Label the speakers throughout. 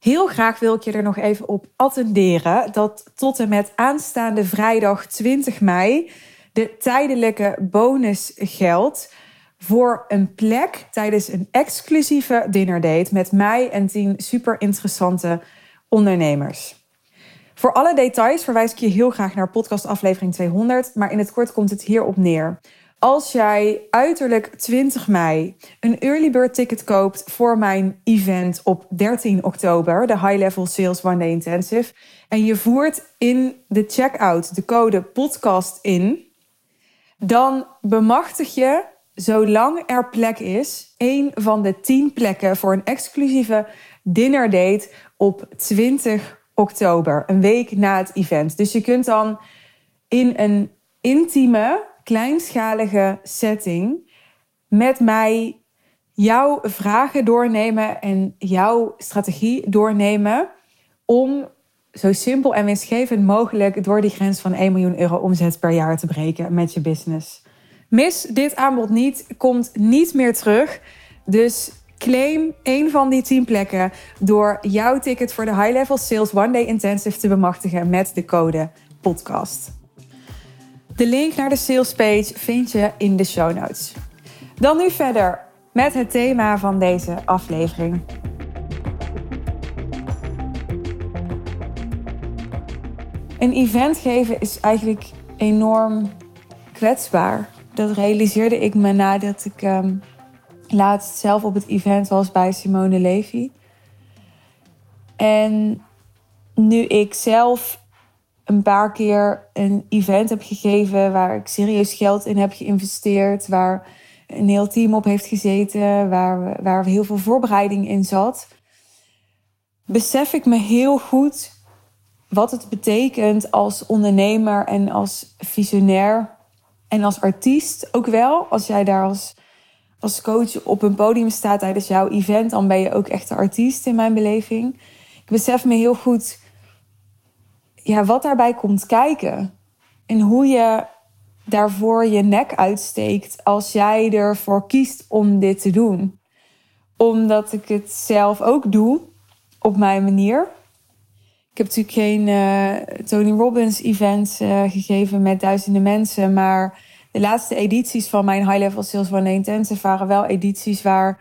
Speaker 1: Heel graag wil ik je er nog even op attenderen dat tot en met aanstaande vrijdag 20 mei de tijdelijke bonus geldt voor een plek tijdens een exclusieve dinnerdate met mij en tien super interessante ondernemers. Voor alle details verwijs ik je heel graag naar podcast aflevering 200, maar in het kort komt het hierop neer. Als jij uiterlijk 20 mei een early bird ticket koopt voor mijn event op 13 oktober, de High Level Sales One Day Intensive, en je voert in de checkout de code podcast in, dan bemachtig je, zolang er plek is, een van de 10 plekken voor een exclusieve dinnerdate op 20 oktober, een week na het event. Dus je kunt dan in een intieme, kleinschalige setting met mij jouw vragen doornemen en jouw strategie doornemen om zo simpel en winstgevend mogelijk door die grens van 1 miljoen euro omzet per jaar te breken met je business. Mis dit aanbod niet, komt niet meer terug. Dus claim een van die 10 plekken door jouw ticket voor de High Level Sales One Day Intensive te bemachtigen met de code podcast. De link naar de sales page vind je in de show notes. Dan nu verder met het thema van deze aflevering. Een event geven is eigenlijk enorm kwetsbaar. Dat realiseerde ik me nadat ik um, laatst zelf op het event was bij Simone Levy. En nu ik zelf een paar keer een event heb gegeven waar ik serieus geld in heb geïnvesteerd, waar een heel team op heeft gezeten, waar, waar heel veel voorbereiding in zat, besef ik me heel goed wat het betekent als ondernemer en als visionair en als artiest ook wel. Als jij daar als, als coach op een podium staat tijdens jouw event, dan ben je ook echt een artiest in mijn beleving. Ik besef me heel goed ja, wat daarbij komt kijken. En hoe je daarvoor je nek uitsteekt als jij ervoor kiest om dit te doen. Omdat ik het zelf ook doe op mijn manier. Ik heb natuurlijk geen uh, Tony Robbins events uh, gegeven met duizenden mensen. Maar de laatste edities van mijn High Level Sales One Intensive waren wel edities waar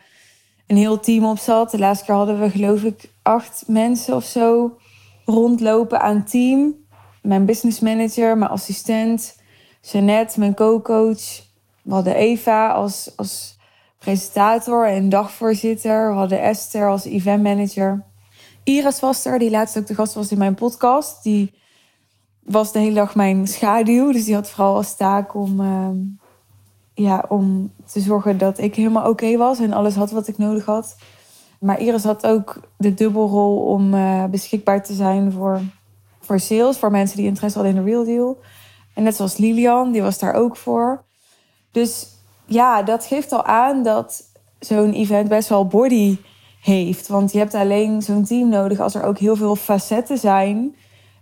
Speaker 1: een heel team op zat. De laatste keer hadden we geloof ik acht mensen of zo rondlopen aan team. Mijn business manager, mijn assistent, Jeannette, mijn co-coach. We hadden Eva als, als presentator en dagvoorzitter. We hadden Esther als event manager. Iris was er, die laatst ook de gast was in mijn podcast. Die was de hele dag mijn schaduw. Dus die had vooral als taak om, uh, ja, om te zorgen dat ik helemaal oké was en alles had wat ik nodig had. Maar Iris had ook de dubbelrol om uh, beschikbaar te zijn voor, voor sales, voor mensen die interesse hadden in de real deal. En net zoals Lilian, die was daar ook voor. Dus ja, dat geeft al aan dat zo'n event best wel body heeft. Want je hebt alleen zo'n team nodig als er ook heel veel facetten zijn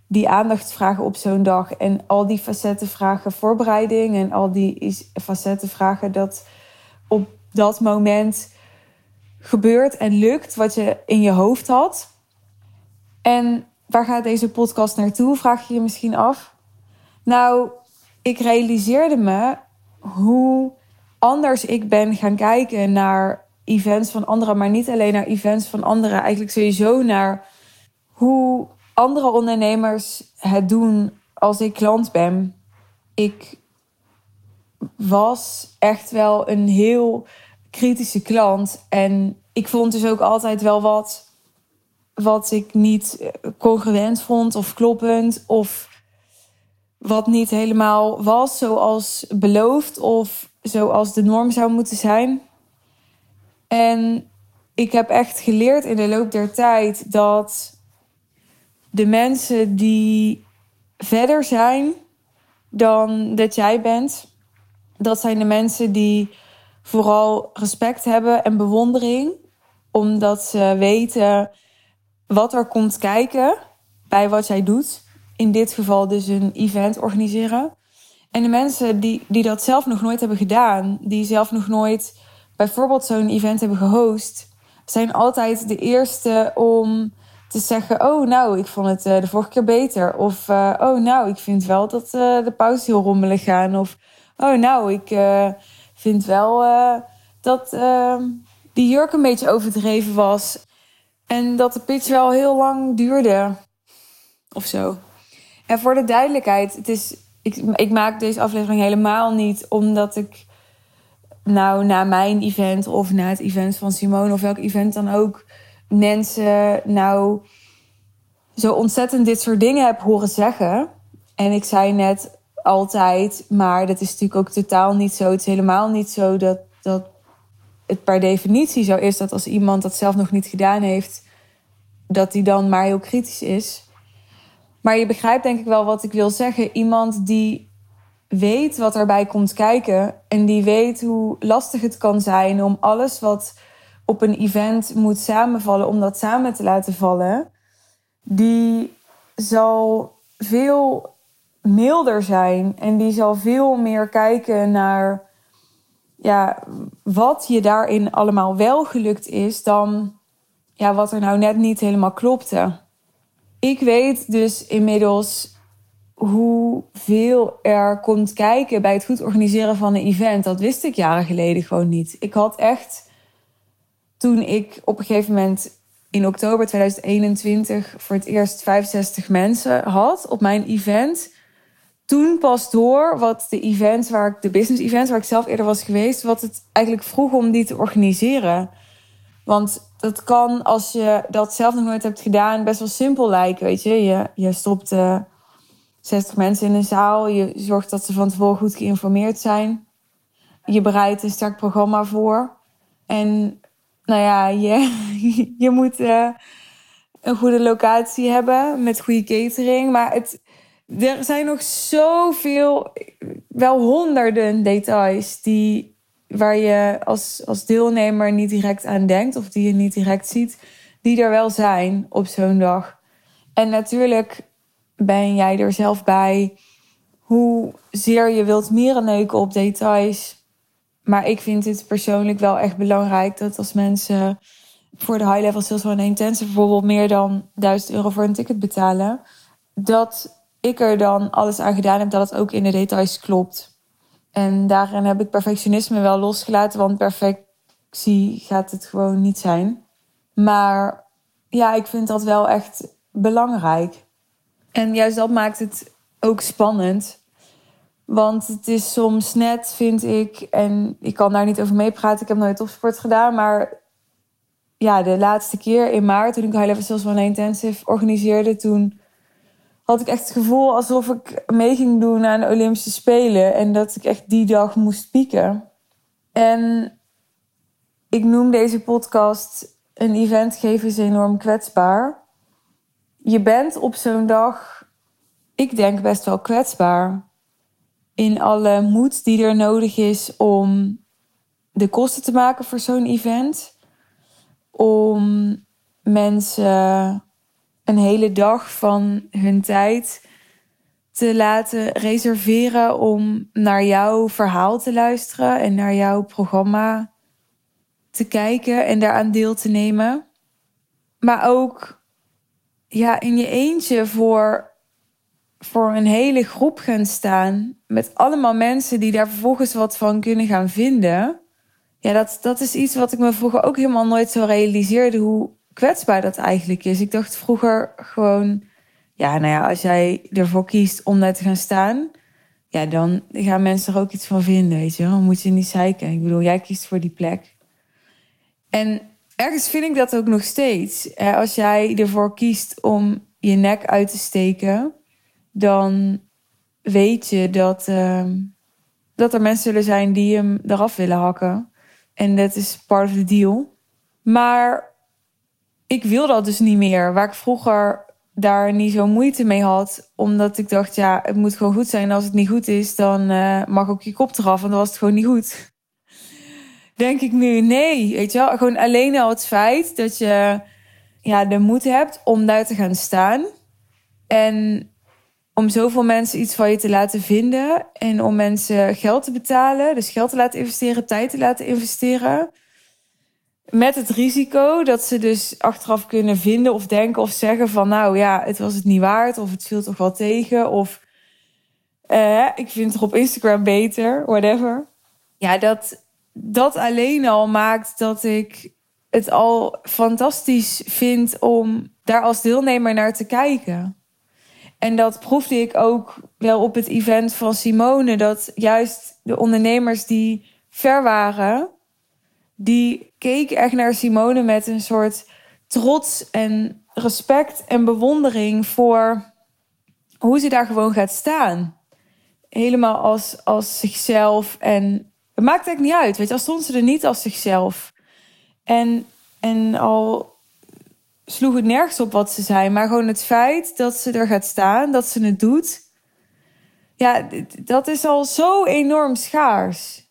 Speaker 1: die aandacht vragen op zo'n dag. En al die facetten vragen voorbereiding. En al die facetten vragen dat op dat moment gebeurt en lukt wat je in je hoofd had. En waar gaat deze podcast naartoe? Vraag je je misschien af. Nou, ik realiseerde me hoe anders ik ben gaan kijken naar events van anderen, maar niet alleen naar events van anderen, eigenlijk sowieso naar hoe andere ondernemers het doen als ik klant ben. Ik was echt wel een heel kritische klant en ik vond dus ook altijd wel wat wat ik niet congruent vond of kloppend of wat niet helemaal was zoals beloofd of zoals de norm zou moeten zijn. En ik heb echt geleerd in de loop der tijd dat de mensen die verder zijn dan dat jij bent, dat zijn de mensen die vooral respect hebben en bewondering, omdat ze weten wat er komt kijken bij wat jij doet. In dit geval dus een event organiseren. En de mensen die, die dat zelf nog nooit hebben gedaan, die zelf nog nooit bijvoorbeeld zo'n event hebben gehost, zijn altijd de eerste om te zeggen: Oh, nou, ik vond het uh, de vorige keer beter. Of uh, Oh, nou, ik vind wel dat uh, de pauze heel rommelig gaan. Of Oh, nou, ik vind wel dat ehm, die jurk een beetje overdreven was. En dat de pitch wel heel lang duurde. Of zo. En voor de duidelijkheid, het is, ik, ik maak deze aflevering helemaal niet omdat ik nou na mijn event of na het event van Simone of welk event dan ook mensen nou zo ontzettend dit soort dingen heb horen zeggen. En ik zei net altijd, maar dat is natuurlijk ook totaal niet zo. Het is helemaal niet zo dat, dat het per definitie zo is dat als iemand dat zelf nog niet gedaan heeft, dat hij dan maar heel kritisch is. Maar je begrijpt denk ik wel wat ik wil zeggen. Iemand die weet wat erbij komt kijken en die weet hoe lastig het kan zijn om alles wat op een event moet samenvallen, om dat samen te laten vallen, die zal veel milder zijn en die zal veel meer kijken naar ja, wat je daarin allemaal wel gelukt is dan ja, wat er nou net niet helemaal klopte. Ik weet dus inmiddels hoeveel er komt kijken bij het goed organiseren van een event. Dat wist ik jaren geleden gewoon niet. Ik had echt, toen ik op een gegeven moment in oktober 2021 voor het eerst 65 mensen had op mijn event. Toen pas door wat de events waar ik, de business events waar ik zelf eerder was geweest, wat het eigenlijk vroeg om die te organiseren. Want dat kan, als je dat zelf nog nooit hebt gedaan, best wel simpel lijken. Weet je, je, je stopt uh, eh, 60 mensen in een zaal. Je zorgt dat ze van tevoren goed geïnformeerd zijn. Je bereidt een sterk programma voor. En nou ja, je, je moet uh, een goede locatie hebben met goede catering. Maar het, er zijn nog zoveel, wel honderden details die waar je als, als deelnemer niet direct aan denkt of die je niet direct ziet, die er wel zijn op zo'n dag. En natuurlijk ben jij er zelf bij hoe zeer je wilt neuken op details. Maar ik vind het persoonlijk wel echt belangrijk dat als mensen voor de high level sales one intensive bijvoorbeeld meer dan 1000 euro voor een ticket betalen, dat ik dan alles aan gedaan heb dat het ook in de details klopt. En daarin heb ik perfectionisme wel losgelaten, want perfectie gaat het gewoon niet zijn. Maar ja, ik vind dat wel echt belangrijk. En juist dat maakt het ook spannend. Want het is soms net, vind ik, en ik kan daar niet over meepraten, ik heb nooit topsport gedaan, maar ja, de laatste keer in maart, toen ik High Level Sales One Intensive organiseerde, toen had ik echt het gevoel alsof ik mee ging doen aan de Olympische Spelen. En dat ik echt die dag moest pieken. En ik noem deze podcast een event geven is enorm kwetsbaar. Je bent op zo'n dag, ik denk best wel kwetsbaar. In alle moed die er nodig is om de kosten te maken voor zo'n event. Om mensen een hele dag van hun tijd te laten reserveren om naar jouw verhaal te luisteren en naar jouw programma te kijken en daaraan deel te nemen. Maar ook ja, in je eentje voor, voor een hele groep gaan staan met allemaal mensen die daar vervolgens wat van kunnen gaan vinden. Ja, dat, dat is iets wat ik me vroeger ook helemaal nooit zo realiseerde. Hoe, kwetsbaar dat eigenlijk is. Ik dacht vroeger gewoon, ja, nou ja, als jij ervoor kiest om daar te gaan staan, ja, dan gaan mensen er ook iets van vinden, weet je wel. Dan moet je niet zeiken. Ik bedoel, jij kiest voor die plek. En ergens vind ik dat ook nog steeds. Als jij ervoor kiest om je nek uit te steken, dan weet je dat, uh, dat er mensen zullen zijn die hem eraf willen hakken. En dat is part of the deal. Maar ik wil dat dus niet meer. Waar ik vroeger daar niet zo moeite mee had. Omdat ik dacht, ja, het moet gewoon goed zijn. En als het niet goed is, dan uh, mag ook je kop eraf. En dan was het gewoon niet goed. Denk ik nu, nee. Weet je wel, gewoon alleen al het feit dat je ja, de moed hebt om daar te gaan staan. En om zoveel mensen iets van je te laten vinden. En om mensen geld te betalen. Dus geld te laten investeren, tijd te laten investeren Met het risico dat ze dus achteraf kunnen vinden of denken of zeggen van nou ja, het was het niet waard of het viel toch wel tegen of uh, ik vind het op Instagram beter, whatever. Ja, dat, dat alleen al maakt dat ik het al fantastisch vind om daar als deelnemer naar te kijken. En dat proefde ik ook wel op het event van Simone. Dat juist de ondernemers die ver waren, die keken echt naar Simone met een soort trots en respect en bewondering voor hoe ze daar gewoon gaat staan. Helemaal als, als zichzelf. En het maakt eigenlijk niet uit. Weet je, al stond ze er niet als zichzelf. En, en al sloeg het nergens op wat ze zei. Maar gewoon het feit dat ze er gaat staan, dat ze het doet. Ja, dat is al zo enorm schaars.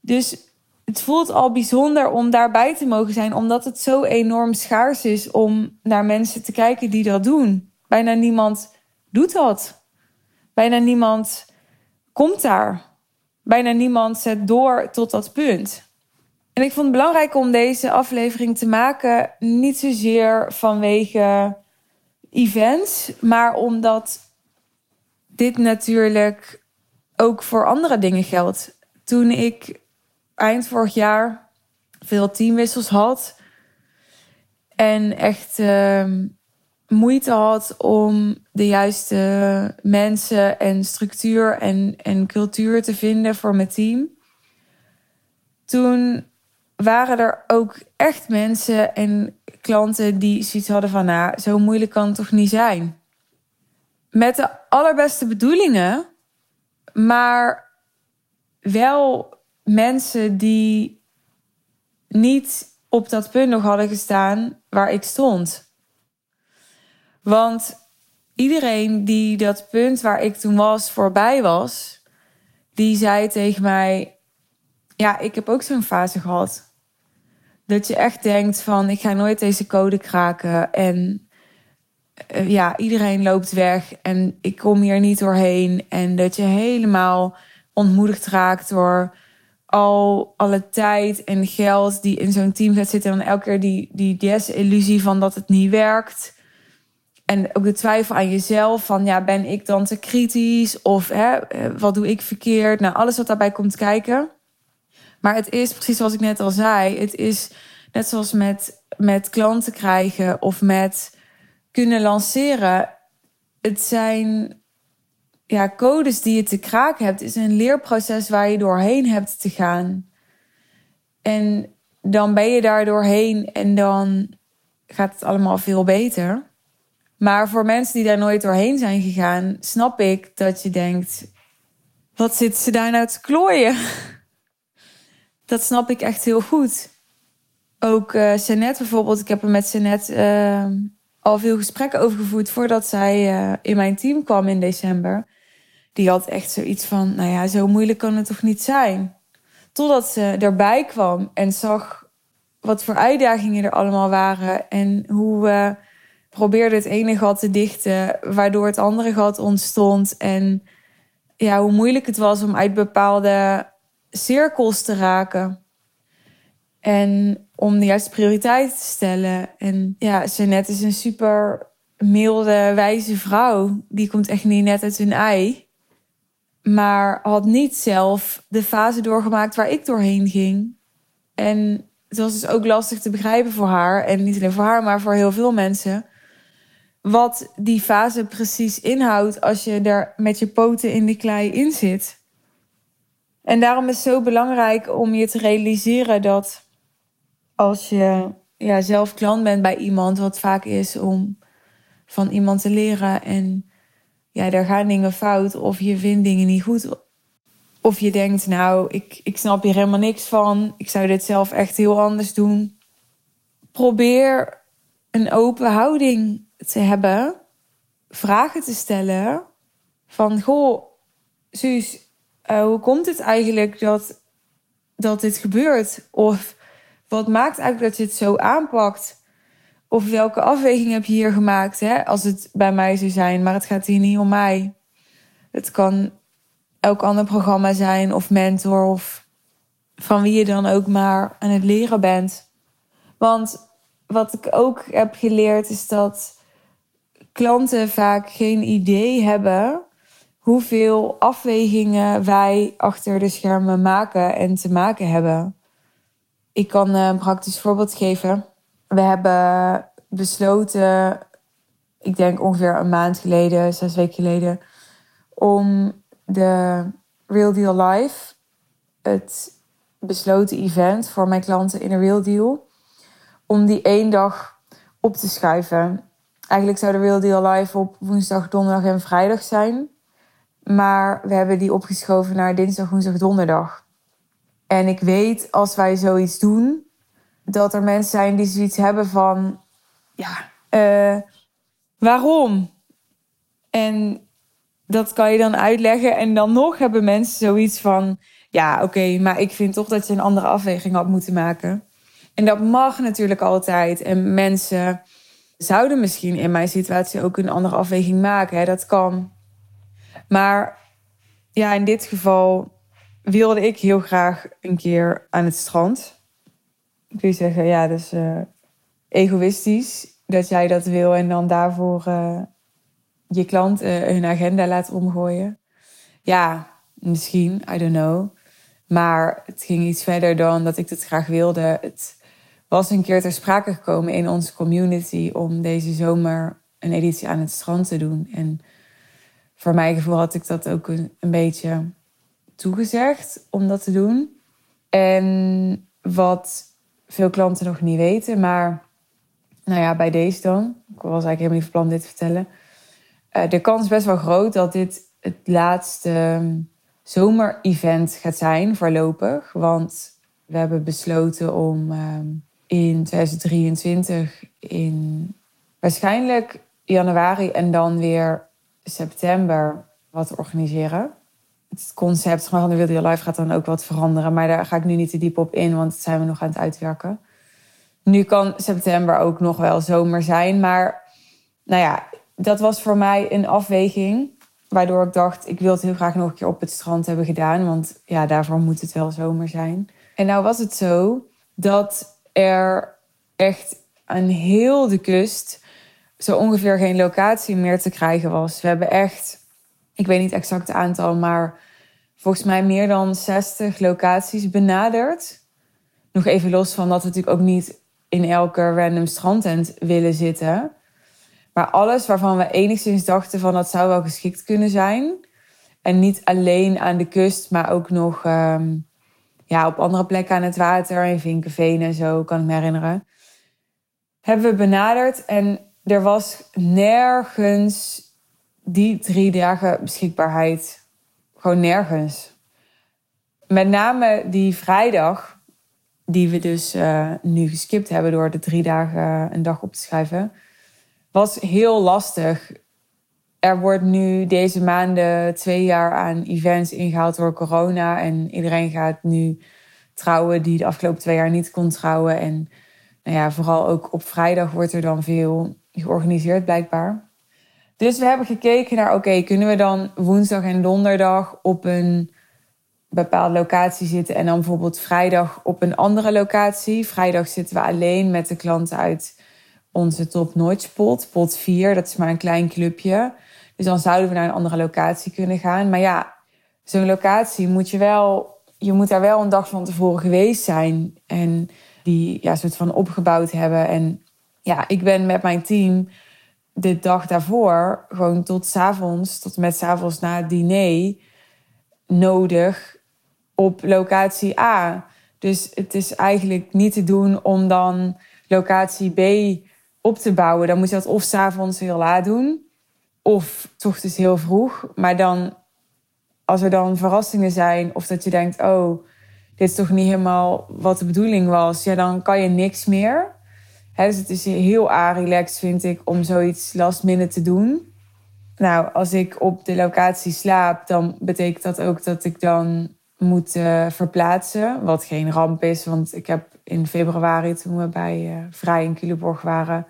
Speaker 1: Dus het voelt al bijzonder om daarbij te mogen zijn, omdat het zo enorm schaars is om naar mensen te kijken die dat doen. Bijna niemand doet dat. Bijna niemand komt daar. Bijna niemand zet door tot dat punt. En ik vond het belangrijk om deze aflevering te maken, niet zozeer vanwege events, maar omdat dit natuurlijk ook voor andere dingen geldt. Toen ik eind vorig jaar veel teamwissels had en echt uh, moeite had om de juiste mensen en structuur en, en cultuur te vinden voor mijn team. Toen waren er ook echt mensen en klanten die zoiets hadden van, nou, zo moeilijk kan het toch niet zijn. Met de allerbeste bedoelingen, maar wel mensen die niet op dat punt nog hadden gestaan waar ik stond. Want iedereen die dat punt waar ik toen was voorbij was, die zei tegen mij: Ja, ik heb ook zo'n fase gehad. Dat je echt denkt van ik ga nooit deze code kraken. En uh, ja, iedereen loopt weg en ik kom hier niet doorheen. En dat je helemaal ontmoedigd raakt door al alle tijd en geld die in zo'n team gaat zitten. En elke keer die, die desillusie van dat het niet werkt. En ook de twijfel aan jezelf van ja, ben ik dan te kritisch? Of hè, eh, wat doe ik verkeerd? Nou, alles wat daarbij komt kijken. Maar het is precies zoals ik net al zei. Het is net zoals met, met klanten krijgen of met kunnen lanceren. Het zijn ja, codes die je te kraken hebt. Is een leerproces waar je doorheen hebt te gaan. En dan ben je daar doorheen en dan gaat het allemaal veel beter. Maar voor mensen die daar nooit doorheen zijn gegaan, snap ik dat je denkt: wat zit ze daar nou te klooien? Dat snap ik echt heel goed. Ook uh, bijvoorbeeld. Ik heb er met Jeannette uh, al veel gesprekken over gevoerd voordat zij uh, in mijn team kwam in december. Die had echt zoiets van: nou ja, zo moeilijk kan het toch niet zijn? Totdat ze erbij kwam en zag wat voor uitdagingen er allemaal waren en hoe we probeerden het ene gat te dichten, waardoor het andere gat ontstond. En ja, hoe moeilijk het was om uit bepaalde cirkels te raken. En om de juiste prioriteit te stellen. En ja, Jeannette is een super milde, wijze vrouw. Die komt echt niet net uit hun ei. Maar had niet zelf de fase doorgemaakt waar ik doorheen ging. En het was dus ook lastig te begrijpen voor haar. En niet alleen voor haar, maar voor heel veel mensen. Wat die fase precies inhoudt als je er met je poten in de klei in zit. En daarom is het zo belangrijk om je te realiseren dat als je ja, zelf klant bent bij iemand, wat vaak is om van iemand te leren en ja, daar gaan dingen fout of je vindt dingen niet goed. Of je denkt, nou, ik, ik snap hier helemaal niks van. Ik zou dit zelf echt heel anders doen. Probeer een open houding te hebben. Vragen te stellen. Van, goh, Suus, uh, hoe komt het eigenlijk dat, dat dit gebeurt? Of wat maakt eigenlijk dat je het zo aanpakt? Of welke afweging heb je hier gemaakt? Hè? Als het bij mij zou zijn, maar het gaat hier niet om mij. Het kan elk ander programma zijn of mentor of van wie je dan ook maar aan het leren bent. Want wat ik ook heb geleerd is dat klanten vaak geen idee hebben hoeveel afwegingen wij achter de schermen maken en te maken hebben. Ik kan een praktisch voorbeeld geven. We hebben besloten, ik denk ongeveer een maand geleden, zes weken geleden, om de Real Deal Live, het besloten event voor mijn klanten in een Real Deal, om die één dag op te schuiven. Eigenlijk zou de Real Deal Live op woensdag, donderdag en vrijdag zijn. Maar we hebben die opgeschoven naar dinsdag, woensdag, donderdag. En ik weet als wij zoiets doen, dat er mensen zijn die zoiets hebben van: ja, uh, waarom? En dat kan je dan uitleggen. En dan nog hebben mensen zoiets van: ja, oké, maar ik vind toch dat je een andere afweging had moeten maken. En dat mag natuurlijk altijd. En mensen zouden misschien in mijn situatie ook een andere afweging maken. Hè? Dat kan. Maar ja, in dit geval wilde ik heel graag een keer aan het strand. Kun je zeggen, ja, dus uh, egoïstisch dat jij dat wil en dan daarvoor uh, je klant uh, hun agenda laat omgooien. Ja, misschien, I don't know. Maar het ging iets verder dan dat ik het graag wilde. Het was een keer ter sprake gekomen in onze community om deze zomer een editie aan het strand te doen. En voor mijn gevoel had ik dat ook een beetje toegezegd om dat te doen. En wat veel klanten nog niet weten, maar nou ja, bij deze dan, ik was eigenlijk helemaal niet van plan dit te vertellen. Uh, de kans is best wel groot dat dit het laatste ehm, zomer-event gaat zijn voorlopig. Want we hebben besloten om ehm, in 2023 in waarschijnlijk januari en dan weer september wat te organiseren. Het concept van de Video Live gaat dan ook wat veranderen. Maar daar ga ik nu niet te diep op in, want dat zijn we nog aan het uitwerken. Nu kan september ook nog wel zomer zijn. Maar nou ja, dat was voor mij een afweging. Waardoor ik dacht, ik wil het heel graag nog een keer op het strand hebben gedaan. Want ja, daarvoor moet het wel zomer zijn. En nou was het zo dat er echt aan heel de kust zo ongeveer geen locatie meer te krijgen was. We hebben echt, ik weet niet exact het aantal, maar volgens mij meer dan 60 locaties benaderd. Nog even los van dat we natuurlijk ook niet in elke random strandtent willen zitten. Maar alles waarvan we enigszins dachten van dat zou wel geschikt kunnen zijn. En niet alleen aan de kust, maar ook nog ehm, ja, op andere plekken aan het water. In Vinkenveen en zo, kan ik me herinneren. Hebben we benaderd en er was nergens die drie dagen beschikbaarheid. Gewoon nergens. Met name die vrijdag, die we dus uh, nu geskipt hebben door de drie dagen een dag op te schrijven, was heel lastig. Er wordt nu deze maanden twee jaar aan events ingehaald door corona. En iedereen gaat nu trouwen die de afgelopen twee jaar niet kon trouwen. En nou ja, vooral ook op vrijdag wordt er dan veel georganiseerd blijkbaar. Dus we hebben gekeken naar, oké, kunnen we dan woensdag en donderdag op een bepaalde locatie zitten en dan bijvoorbeeld vrijdag op een andere locatie. Vrijdag zitten we alleen met de klanten uit onze top Notch pot, pot 4. Dat is maar een klein clubje. Dus dan zouden we naar een andere locatie kunnen gaan. Maar ja, zo'n locatie moet je wel, je moet daar wel een dag van tevoren geweest zijn en die ja, soort van opgebouwd hebben. En ja, ik ben met mijn team de dag daarvoor gewoon tot avonds, tot met s avonds na het diner nodig op locatie A. Dus het is eigenlijk niet te doen om dan locatie B op te bouwen. Dan moet je dat of s'avonds heel laat doen, of toch dus heel vroeg. Maar dan, als er dan verrassingen zijn, of dat je denkt: oh, dit is toch niet helemaal wat de bedoeling was, ja, dan kan je niks meer dus het is heel a-relaxed, vind ik, om zoiets last minute te doen. Nou, als ik op de locatie slaap, dan betekent dat ook dat ik dan moet uh, verplaatsen. Wat geen ramp is, want ik heb in februari, toen we bij uh, Vrij in Culemborg waren,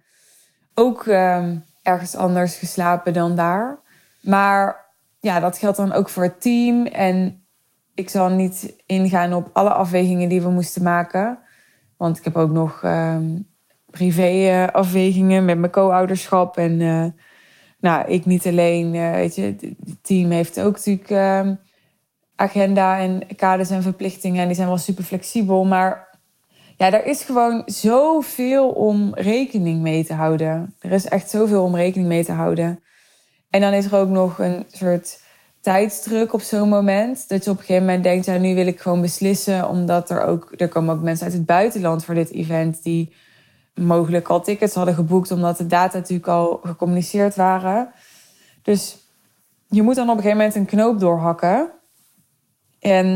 Speaker 1: ook uh, ergens anders geslapen dan daar. Maar ja, dat geldt dan ook voor het team. En ik zal niet ingaan op alle afwegingen die we moesten maken. Want ik heb ook nog um, privé-afwegingen met mijn co-ouderschap. En uh, nou, ik niet alleen, uh, weet je, het team heeft ook natuurlijk uh, agenda en kaders en verplichtingen. En die zijn wel super flexibel. Maar ja, er is gewoon zoveel om rekening mee te houden. Er is echt zoveel om rekening mee te houden. En dan is er ook nog een soort tijdsdruk op zo'n moment. Dat je op een gegeven moment denkt, ja, nu wil ik gewoon beslissen. Omdat er ook, er komen ook mensen uit het buitenland voor dit event die mogelijk al tickets hadden geboekt, omdat de data natuurlijk al gecommuniceerd waren. Dus je moet dan op een gegeven moment een knoop doorhakken. En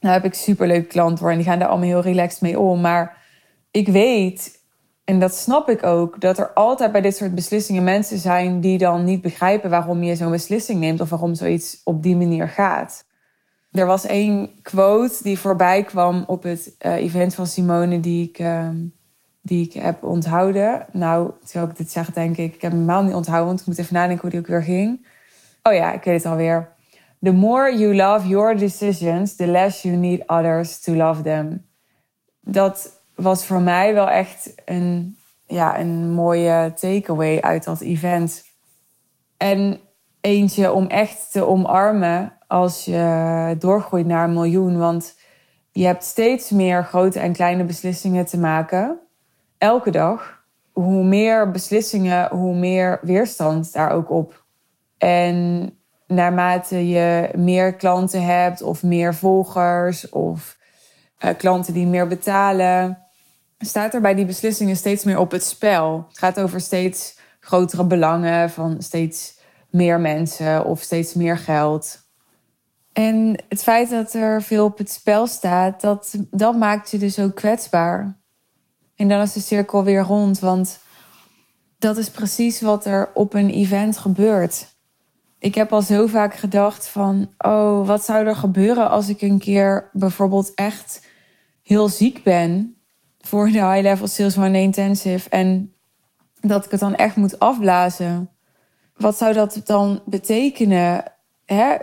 Speaker 1: nou heb ik superleuke klanten voor en die gaan daar allemaal heel relaxed mee om. Maar ik weet, en dat snap ik ook, dat er altijd bij dit soort beslissingen mensen zijn die dan niet begrijpen waarom je zo'n beslissing neemt of waarom zoiets op die manier gaat. Er was één quote die voorbij kwam op het uh, event van Simone die ik. Uh, die ik heb onthouden. Nou, terwijl ik dit zeg, denk ik, ik heb helemaal niet onthouden, want ik moet even nadenken hoe die ook weer ging. Oh ja, ik weet het alweer. The more you love your decisions, the less you need others to love them. Dat was voor mij wel echt een, ja, een mooie takeaway uit dat event. En eentje om echt te omarmen als je doorgroeit naar een miljoen. Want je hebt steeds meer grote en kleine beslissingen te maken elke dag, hoe meer beslissingen, hoe meer weerstand daar ook op. En naarmate je meer klanten hebt of meer volgers of uh, klanten die meer betalen, staat er bij die beslissingen steeds meer op het spel. Het gaat over steeds grotere belangen van steeds meer mensen of steeds meer geld. En het feit dat er veel op het spel staat, dat, dat maakt je dus ook kwetsbaar. En dan is de cirkel weer rond, want dat is precies wat er op een event gebeurt. Ik heb al zo vaak gedacht van, oh, wat zou er gebeuren als ik een keer bijvoorbeeld echt heel ziek ben voor de High Level Sales One Intensive en dat ik het dan echt moet afblazen. Wat zou dat dan betekenen?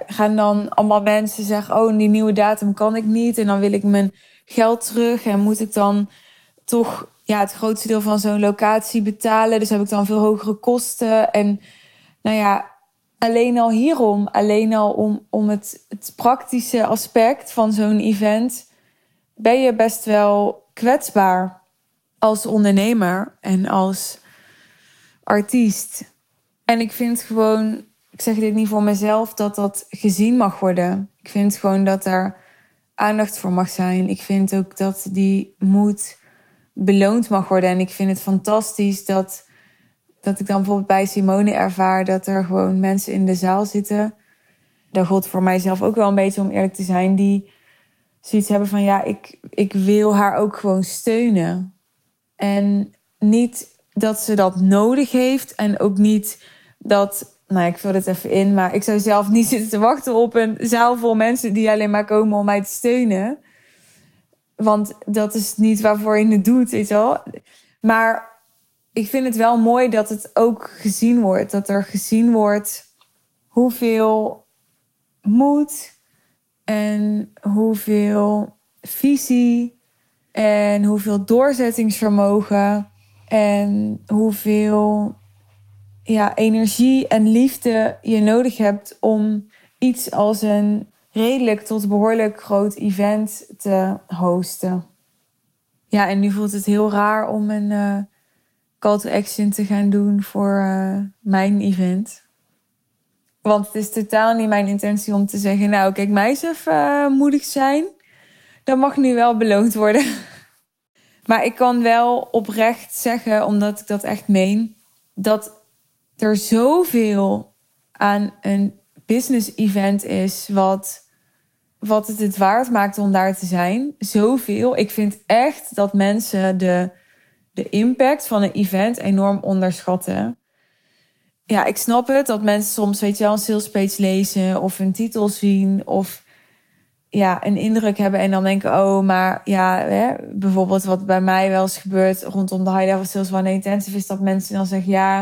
Speaker 1: Gaan dan allemaal mensen zeggen, oh, die nieuwe datum kan ik niet en dan wil ik mijn geld terug en moet ik dan toch ja, het grootste deel van zo'n locatie betalen. Dus heb ik dan veel hogere kosten. En nou ja, alleen al hierom, alleen al om, om het, het praktische aspect van zo'n event, ben je best wel kwetsbaar als ondernemer en als artiest. En ik vind gewoon, ik zeg dit niet voor mezelf, dat dat gezien mag worden. Ik vind gewoon dat er aandacht voor mag zijn. Ik vind ook dat die moet beloond mag worden. En ik vind het fantastisch dat, dat ik dan bijvoorbeeld bij Simone ervaar dat er gewoon mensen in de zaal zitten. Dat gold voor mijzelf ook wel een beetje om eerlijk te zijn, die zoiets hebben van ja, ik, ik wil haar ook gewoon steunen. En niet dat ze dat nodig heeft en ook niet dat nou, ik vul het even in, maar ik zou zelf niet zitten te wachten op een zaal vol mensen die alleen maar komen om mij te steunen. Want dat is niet waarvoor je het doet, weet je. Maar ik vind het wel mooi dat het ook gezien wordt. Dat er gezien wordt hoeveel moed en hoeveel visie en hoeveel doorzettingsvermogen en hoeveel ja, energie en liefde je nodig hebt om iets als een redelijk tot behoorlijk groot event te hosten. Ja, en nu voelt het heel raar om een uh, call to action te gaan doen voor uh, mijn event. Want het is totaal niet mijn intentie om te zeggen: Nou, kijk, meisjes uh, moedig zijn. Dat mag nu wel beloond worden. maar ik kan wel oprecht zeggen, omdat ik dat echt meen, dat er zoveel aan een business event is wat, wat het het waard maakt om daar te zijn. Zoveel. Ik vind echt dat mensen de, de impact van een event enorm onderschatten. Ja, ik snap het dat mensen soms, weet je wel, een salespage lezen of een titel zien of ja, een indruk hebben en dan denken, oh, maar ja, hè, bijvoorbeeld wat bij mij wel eens gebeurt rondom de high level sales one intensive is dat mensen dan zeggen, ja,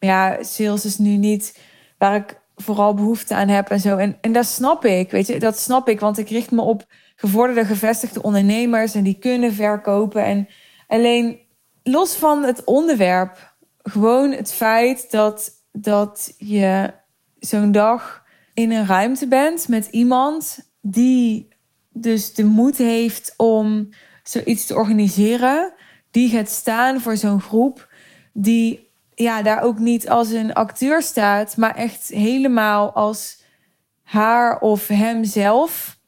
Speaker 1: maar ja, sales is nu niet waar ik vooral behoefte aan heb en zo. En, en dat snap ik, weet je, dat snap ik, want ik richt me op gevorderde gevestigde ondernemers en die kunnen verkopen. En alleen los van het onderwerp, gewoon het feit dat, dat je zo'n dag in een ruimte bent met iemand die dus de moed heeft om zoiets te organiseren, die gaat staan voor zo'n groep, die ja, daar ook niet als een acteur staat, maar echt helemaal als haar of hemzelf.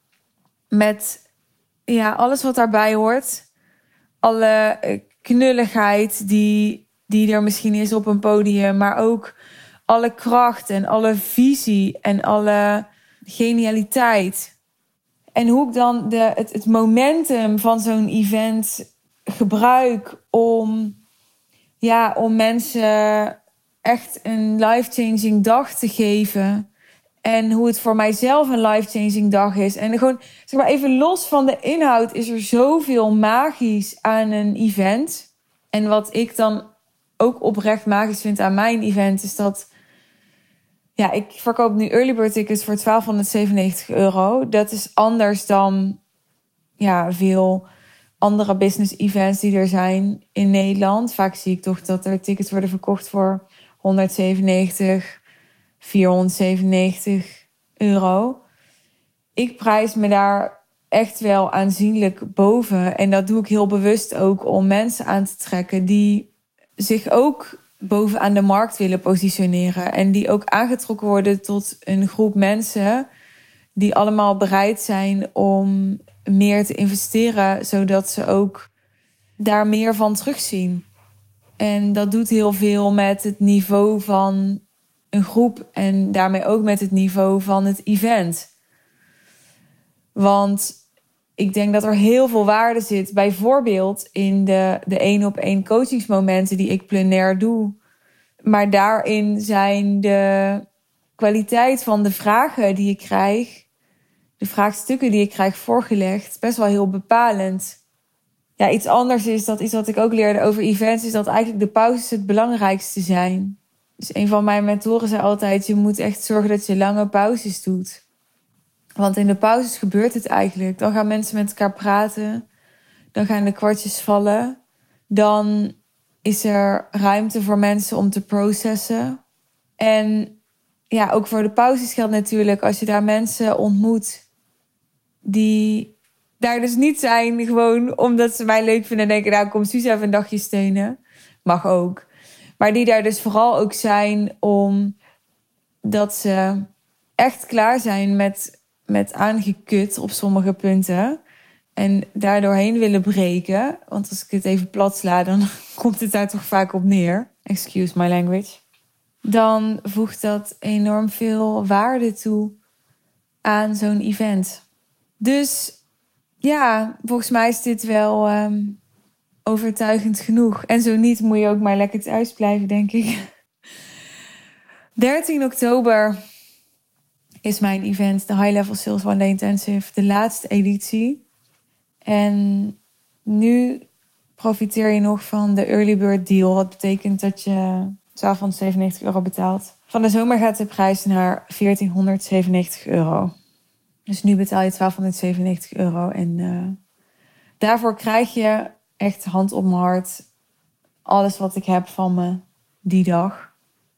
Speaker 1: Met ja, alles wat daarbij hoort. Alle eh, knulligheid die, die er misschien is op een podium, maar ook alle kracht en alle visie en alle genialiteit. En hoe ik dan de, het, het momentum van zo'n event gebruik om, ja, om mensen echt een life-changing dag te geven. En hoe het voor mijzelf een life-changing dag is. En gewoon, zeg maar even los van de inhoud, is er zoveel magisch aan een event. En wat ik dan ook oprecht magisch vind aan mijn event, is dat. Ja, ik verkoop nu early bird tickets voor 1297 euro. Dat is anders dan ja, veel andere business events die er zijn in Nederland. Vaak zie ik toch dat er tickets worden verkocht voor 197, 497 euro. Ik prijs me daar echt wel aanzienlijk boven. En dat doe ik heel bewust ook om mensen aan te trekken die zich ook bovenaan de markt willen positioneren. En die ook aangetrokken worden tot een groep mensen die allemaal bereid zijn om meer te investeren, zodat ze ook daar meer van terugzien. En dat doet heel veel met het niveau van een groep en daarmee ook met het niveau van het event. Want ik denk dat er heel veel waarde zit, bijvoorbeeld in de, de één op één coachingsmomenten die ik plenair doe. Maar daarin zijn de kwaliteit van de vragen die ik krijg, de vraagstukken die ik krijg voorgelegd, best wel heel bepalend. Ja, iets anders is dat iets wat ik ook leerde over events, is dat eigenlijk de pauzes het belangrijkste zijn. Dus een van mijn mentoren zei altijd: je moet echt zorgen dat je lange pauzes doet. Want in de pauzes gebeurt het eigenlijk. Dan gaan mensen met elkaar praten. Dan gaan de kwartjes vallen. Dan is er ruimte voor mensen om te processen. En ja, ook voor de pauzes geldt natuurlijk als je daar mensen ontmoet die daar dus niet zijn, gewoon omdat ze mij leuk vinden en denken, nou kom Suze even een dagje steunen. Mag ook. Maar die daar dus vooral ook zijn om dat ze echt klaar zijn met, met aangekut op sommige punten. En daardoorheen willen breken. Want als ik het even plat sla, dan komt het daar toch vaak op neer. Excuse my language. Dan voegt dat enorm veel waarde toe aan zo'n event. Dus ja, volgens mij is dit wel ehm, overtuigend genoeg. En zo niet, moet je ook maar lekker thuis blijven, denk ik. 13 oktober is mijn event, de High Level Sales One Intensive, de laatste editie. En nu profiteer je nog van de early bird deal. Wat betekent dat je 1297 euro betaalt. Van de zomer gaat de prijs naar 1497 euro. Dus nu betaal je 1297 euro. En uh, daarvoor krijg je echt hand op mijn hart alles wat ik heb van me die dag.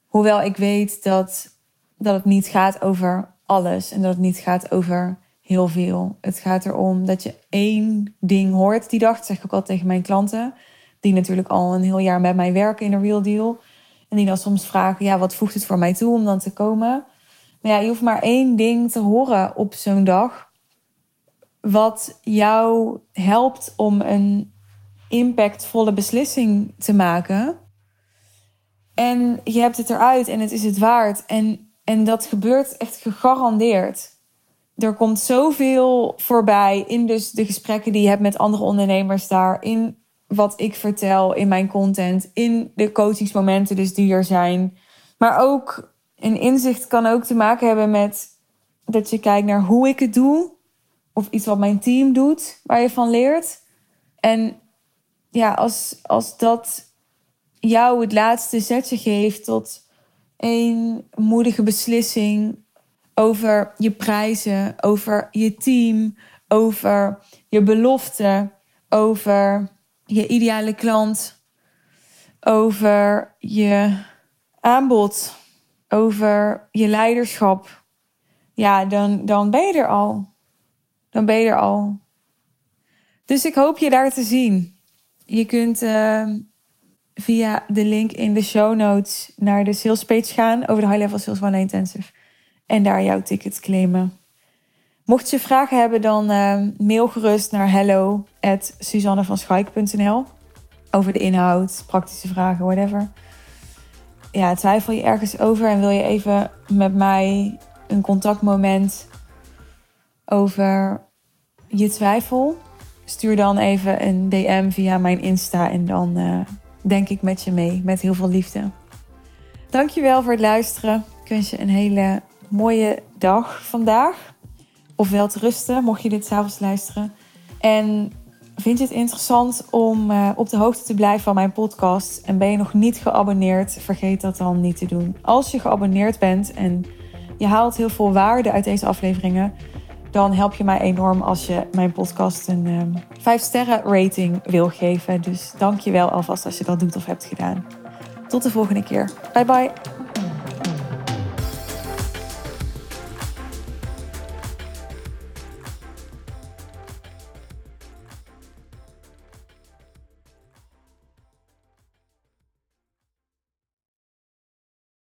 Speaker 1: Hoewel ik weet dat, dat het niet gaat over alles en dat het niet gaat over heel veel. Het gaat erom dat je één ding hoort die dag. Dat zeg ik ook al tegen mijn klanten. Die natuurlijk al een heel jaar met mij werken in een real deal. En die dan soms vragen, ja, wat voegt het voor mij toe om dan te komen? Maar ja, je hoeft maar één ding te horen op zo'n dag. Wat jou helpt om een impactvolle beslissing te maken. En je hebt het eruit en het is het waard. En, en dat gebeurt echt gegarandeerd. Er komt zoveel voorbij in dus de gesprekken die je hebt met andere ondernemers daar. In wat ik vertel in mijn content. In de coachingsmomenten dus die er zijn. Maar ook een inzicht kan ook te maken hebben met dat je kijkt naar hoe ik het doe. Of iets wat mijn team doet, waar je van leert. En ja, als, als dat jou het laatste zetje geeft tot een moedige beslissing over je prijzen, over je team, over je belofte, over je ideale klant, over je aanbod, over je leiderschap, ja, dan, dan ben je er al. Dan ben je er al. Dus ik hoop je daar te zien. Je kunt uh, via de link in de show notes naar de sales page gaan over de High Level Sales One Intensive. En daar jouw ticket claimen. Mocht je vragen hebben, dan uh, mail gerust naar hello over de inhoud, praktische vragen, whatever. Ja, twijfel je ergens over en wil je even met mij een contactmoment over je twijfel? Stuur dan even een DM via mijn Insta en dan uh, denk ik met je mee, met heel veel liefde. Dankjewel voor het luisteren. Ik wens je een hele mooie dag vandaag. Of wel te rusten, mocht je dit s'avonds luisteren. En vind je het interessant om uh, op de hoogte te blijven van mijn podcast? En ben je nog niet geabonneerd? Vergeet dat dan niet te doen. Als je geabonneerd bent en je haalt heel veel waarde uit deze afleveringen, dan help je mij enorm als je mijn podcast een um, 5 sterren rating wil geven. Dus dank je wel alvast als je dat doet of hebt gedaan. Tot de volgende keer. Bye bye.